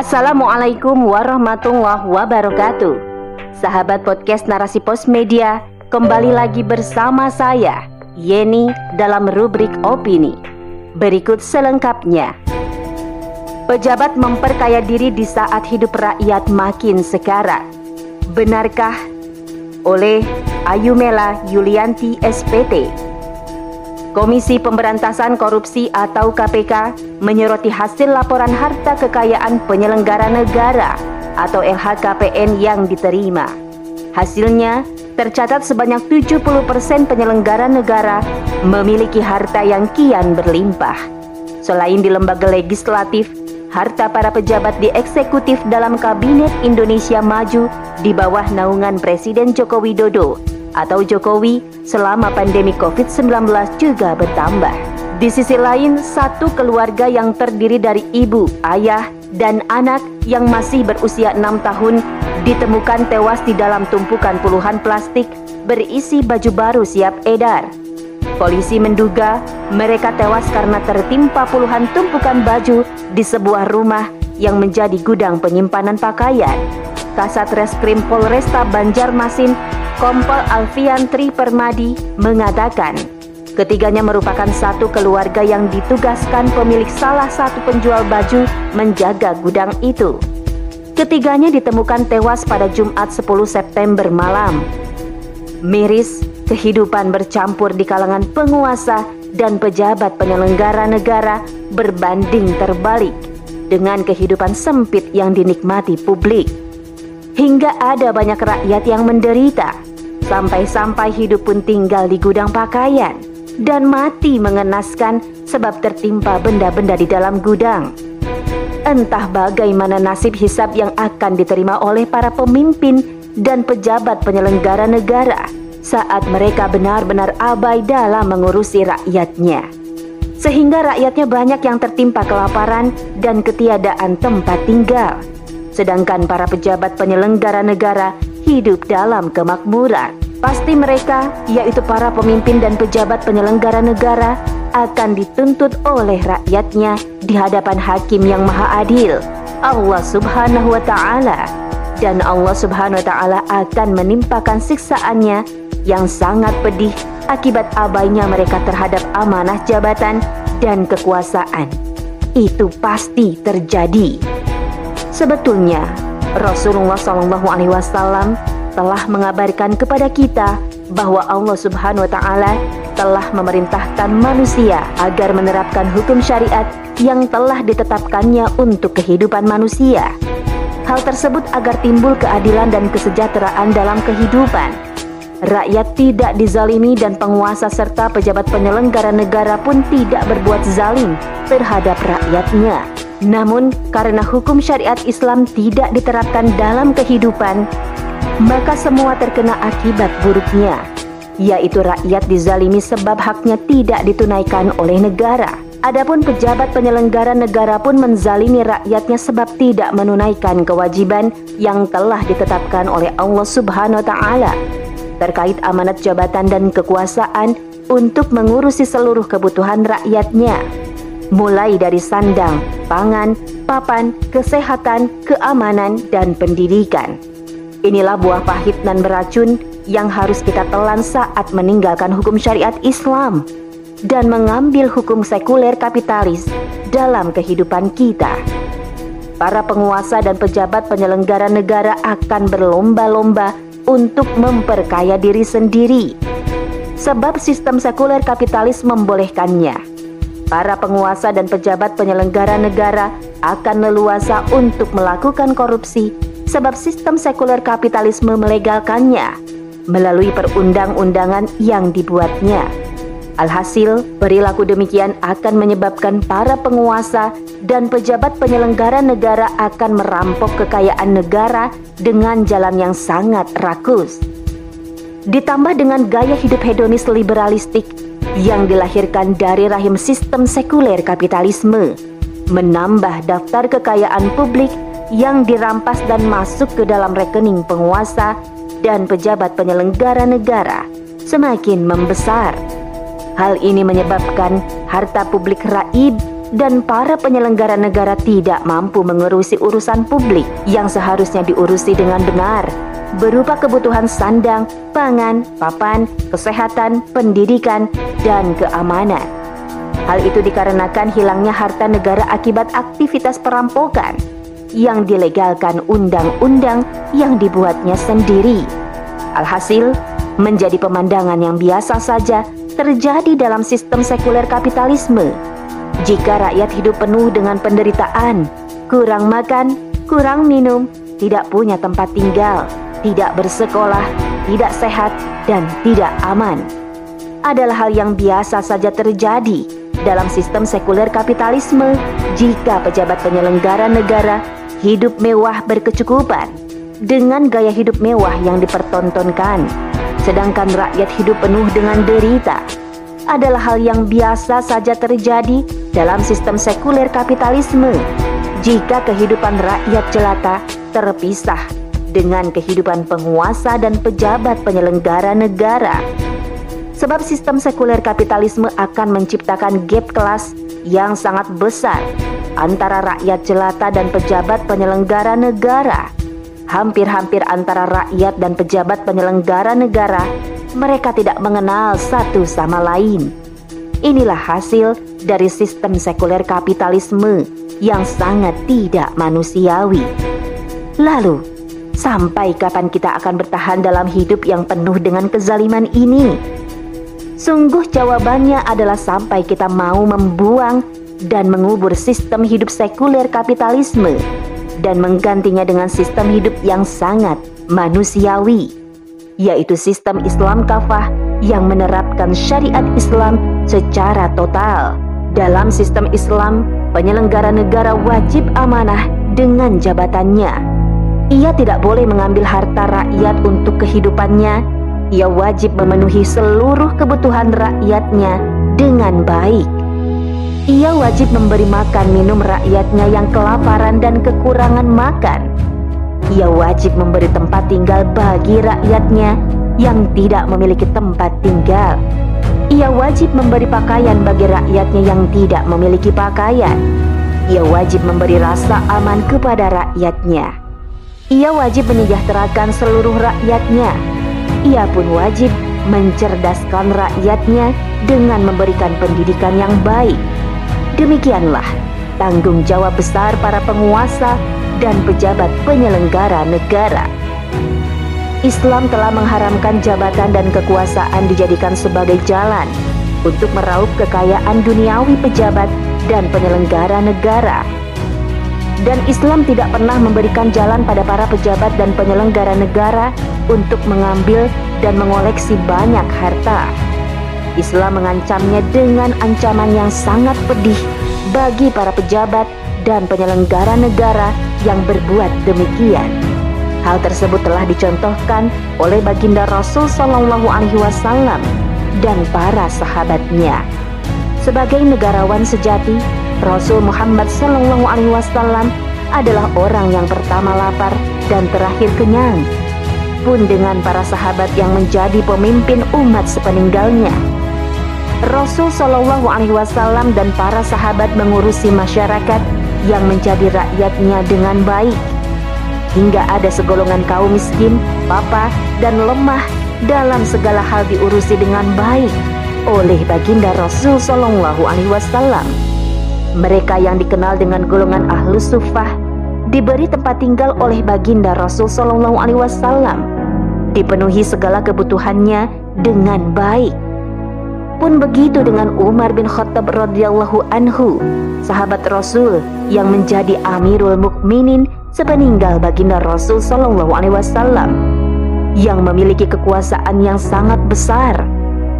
Assalamualaikum warahmatullahi wabarakatuh. Sahabat podcast Narasi Pos Media, kembali lagi bersama saya, Yeni, dalam rubrik opini. Berikut selengkapnya. Pejabat memperkaya diri di saat hidup rakyat makin sekarat. Benarkah? Oleh Ayumela Yulianti SPT. Komisi Pemberantasan Korupsi atau KPK menyoroti hasil laporan harta kekayaan penyelenggara negara atau LHKPN yang diterima. Hasilnya tercatat sebanyak 70% penyelenggara negara memiliki harta yang kian berlimpah. Selain di lembaga legislatif, harta para pejabat di eksekutif dalam Kabinet Indonesia Maju di bawah naungan Presiden Joko Widodo atau Jokowi selama pandemi COVID-19 juga bertambah. Di sisi lain, satu keluarga yang terdiri dari ibu, ayah, dan anak yang masih berusia enam tahun ditemukan tewas di dalam tumpukan puluhan plastik berisi baju baru siap edar. Polisi menduga mereka tewas karena tertimpa puluhan tumpukan baju di sebuah rumah yang menjadi gudang penyimpanan pakaian. Kasat Reskrim Polresta Banjarmasin Kompol Alfian Tri Permadi mengatakan, ketiganya merupakan satu keluarga yang ditugaskan pemilik salah satu penjual baju menjaga gudang itu. Ketiganya ditemukan tewas pada Jumat 10 September malam. Miris, kehidupan bercampur di kalangan penguasa dan pejabat penyelenggara negara berbanding terbalik dengan kehidupan sempit yang dinikmati publik. Hingga ada banyak rakyat yang menderita Sampai-sampai hidup pun tinggal di gudang pakaian dan mati mengenaskan sebab tertimpa benda-benda di dalam gudang. Entah bagaimana nasib hisab yang akan diterima oleh para pemimpin dan pejabat penyelenggara negara saat mereka benar-benar abai dalam mengurusi rakyatnya. Sehingga rakyatnya banyak yang tertimpa kelaparan dan ketiadaan tempat tinggal. Sedangkan para pejabat penyelenggara negara hidup dalam kemakmuran. Pasti mereka, yaitu para pemimpin dan pejabat penyelenggara negara, akan dituntut oleh rakyatnya di hadapan hakim yang maha adil, Allah subhanahu wa ta'ala. Dan Allah subhanahu wa ta'ala akan menimpakan siksaannya yang sangat pedih akibat abainya mereka terhadap amanah jabatan dan kekuasaan. Itu pasti terjadi. Sebetulnya, Rasulullah Wasallam telah mengabarkan kepada kita bahwa Allah Subhanahu wa taala telah memerintahkan manusia agar menerapkan hukum syariat yang telah ditetapkannya untuk kehidupan manusia. Hal tersebut agar timbul keadilan dan kesejahteraan dalam kehidupan. Rakyat tidak dizalimi dan penguasa serta pejabat penyelenggara negara pun tidak berbuat zalim terhadap rakyatnya. Namun, karena hukum syariat Islam tidak diterapkan dalam kehidupan, maka semua terkena akibat buruknya, yaitu rakyat dizalimi sebab haknya tidak ditunaikan oleh negara. Adapun pejabat penyelenggara negara pun menzalimi rakyatnya sebab tidak menunaikan kewajiban yang telah ditetapkan oleh Allah Subhanahu wa taala terkait amanat jabatan dan kekuasaan untuk mengurusi seluruh kebutuhan rakyatnya mulai dari sandang, pangan, papan, kesehatan, keamanan, dan pendidikan. Inilah buah pahit dan beracun yang harus kita telan saat meninggalkan hukum syariat Islam dan mengambil hukum sekuler kapitalis dalam kehidupan kita. Para penguasa dan pejabat penyelenggara negara akan berlomba-lomba untuk memperkaya diri sendiri, sebab sistem sekuler kapitalis membolehkannya. Para penguasa dan pejabat penyelenggara negara akan leluasa untuk melakukan korupsi sebab sistem sekuler kapitalisme melegalkannya melalui perundang-undangan yang dibuatnya. Alhasil, perilaku demikian akan menyebabkan para penguasa dan pejabat penyelenggara negara akan merampok kekayaan negara dengan jalan yang sangat rakus. Ditambah dengan gaya hidup hedonis liberalistik yang dilahirkan dari rahim sistem sekuler kapitalisme, menambah daftar kekayaan publik yang dirampas dan masuk ke dalam rekening penguasa dan pejabat penyelenggara negara semakin membesar. Hal ini menyebabkan harta publik raib dan para penyelenggara negara tidak mampu mengurusi urusan publik yang seharusnya diurusi dengan benar, berupa kebutuhan sandang, pangan, papan, kesehatan, pendidikan, dan keamanan. Hal itu dikarenakan hilangnya harta negara akibat aktivitas perampokan yang dilegalkan undang-undang yang dibuatnya sendiri. Alhasil, menjadi pemandangan yang biasa saja terjadi dalam sistem sekuler kapitalisme. Jika rakyat hidup penuh dengan penderitaan, kurang makan, kurang minum, tidak punya tempat tinggal, tidak bersekolah, tidak sehat, dan tidak aman, adalah hal yang biasa saja terjadi dalam sistem sekuler kapitalisme jika pejabat penyelenggara negara hidup mewah berkecukupan dengan gaya hidup mewah yang dipertontonkan, sedangkan rakyat hidup penuh dengan derita adalah hal yang biasa saja terjadi dalam sistem sekuler kapitalisme jika kehidupan rakyat jelata terpisah dengan kehidupan penguasa dan pejabat penyelenggara negara. Sebab sistem sekuler kapitalisme akan menciptakan gap kelas yang sangat besar antara rakyat jelata dan pejabat penyelenggara negara. Hampir-hampir antara rakyat dan pejabat penyelenggara negara mereka tidak mengenal satu sama lain. Inilah hasil dari sistem sekuler kapitalisme yang sangat tidak manusiawi. Lalu, sampai kapan kita akan bertahan dalam hidup yang penuh dengan kezaliman ini? Sungguh jawabannya adalah sampai kita mau membuang dan mengubur sistem hidup sekuler kapitalisme dan menggantinya dengan sistem hidup yang sangat manusiawi yaitu sistem Islam kafah yang menerapkan syariat Islam secara total. Dalam sistem Islam, penyelenggara negara wajib amanah dengan jabatannya. Ia tidak boleh mengambil harta rakyat untuk kehidupannya. Ia wajib memenuhi seluruh kebutuhan rakyatnya dengan baik. Ia wajib memberi makan minum rakyatnya yang kelaparan dan kekurangan makan ia wajib memberi tempat tinggal bagi rakyatnya yang tidak memiliki tempat tinggal. Ia wajib memberi pakaian bagi rakyatnya yang tidak memiliki pakaian. Ia wajib memberi rasa aman kepada rakyatnya. Ia wajib menyejahterakan seluruh rakyatnya. Ia pun wajib mencerdaskan rakyatnya dengan memberikan pendidikan yang baik. Demikianlah tanggung jawab besar para penguasa dan pejabat penyelenggara negara. Islam telah mengharamkan jabatan dan kekuasaan dijadikan sebagai jalan untuk meraup kekayaan duniawi pejabat dan penyelenggara negara. Dan Islam tidak pernah memberikan jalan pada para pejabat dan penyelenggara negara untuk mengambil dan mengoleksi banyak harta. Islam mengancamnya dengan ancaman yang sangat pedih bagi para pejabat dan penyelenggara negara yang berbuat demikian. Hal tersebut telah dicontohkan oleh baginda Rasul Shallallahu Alaihi Wasallam dan para sahabatnya. Sebagai negarawan sejati, Rasul Muhammad Shallallahu Alaihi Wasallam adalah orang yang pertama lapar dan terakhir kenyang. Pun dengan para sahabat yang menjadi pemimpin umat sepeninggalnya. Rasul Shallallahu Alaihi Wasallam dan para sahabat mengurusi masyarakat yang menjadi rakyatnya dengan baik. Hingga ada segolongan kaum miskin, papa, dan lemah dalam segala hal diurusi dengan baik oleh baginda Rasul Shallallahu Alaihi Wasallam. Mereka yang dikenal dengan golongan ahlus sufah diberi tempat tinggal oleh baginda Rasul Shallallahu Alaihi Wasallam, dipenuhi segala kebutuhannya dengan baik pun begitu dengan Umar bin Khattab radhiyallahu anhu, sahabat Rasul yang menjadi Amirul Mukminin sepeninggal baginda Rasul sallallahu alaihi wasallam yang memiliki kekuasaan yang sangat besar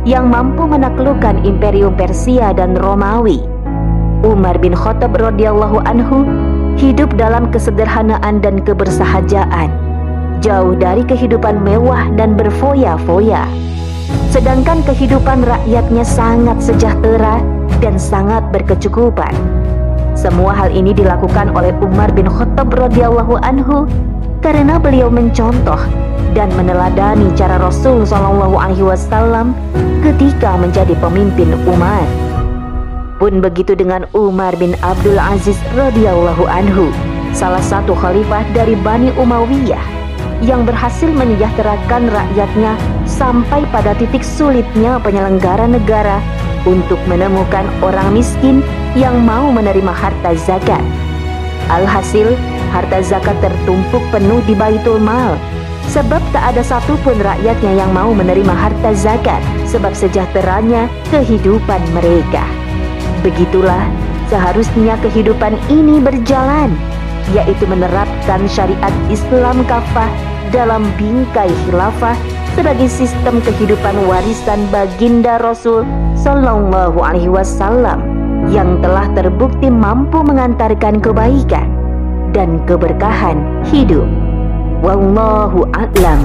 yang mampu menaklukkan imperium Persia dan Romawi. Umar bin Khattab radhiyallahu anhu hidup dalam kesederhanaan dan kebersahajaan, jauh dari kehidupan mewah dan berfoya-foya sedangkan kehidupan rakyatnya sangat sejahtera dan sangat berkecukupan. Semua hal ini dilakukan oleh Umar bin Khattab radhiyallahu anhu karena beliau mencontoh dan meneladani cara Rasul Shallallahu alaihi wasallam ketika menjadi pemimpin umat. Pun begitu dengan Umar bin Abdul Aziz radhiyallahu anhu, salah satu khalifah dari Bani Umayyah yang berhasil menyejahterakan rakyatnya sampai pada titik sulitnya penyelenggara negara untuk menemukan orang miskin yang mau menerima harta zakat. Alhasil, harta zakat tertumpuk penuh di Baitul Mal sebab tak ada satupun rakyatnya yang mau menerima harta zakat sebab sejahteranya kehidupan mereka. Begitulah seharusnya kehidupan ini berjalan, yaitu menerapkan syariat Islam kafah dalam bingkai khilafah sebagai sistem kehidupan warisan baginda Rasul Sallallahu Alaihi Wasallam yang telah terbukti mampu mengantarkan kebaikan dan keberkahan hidup. Wallahu a'lam.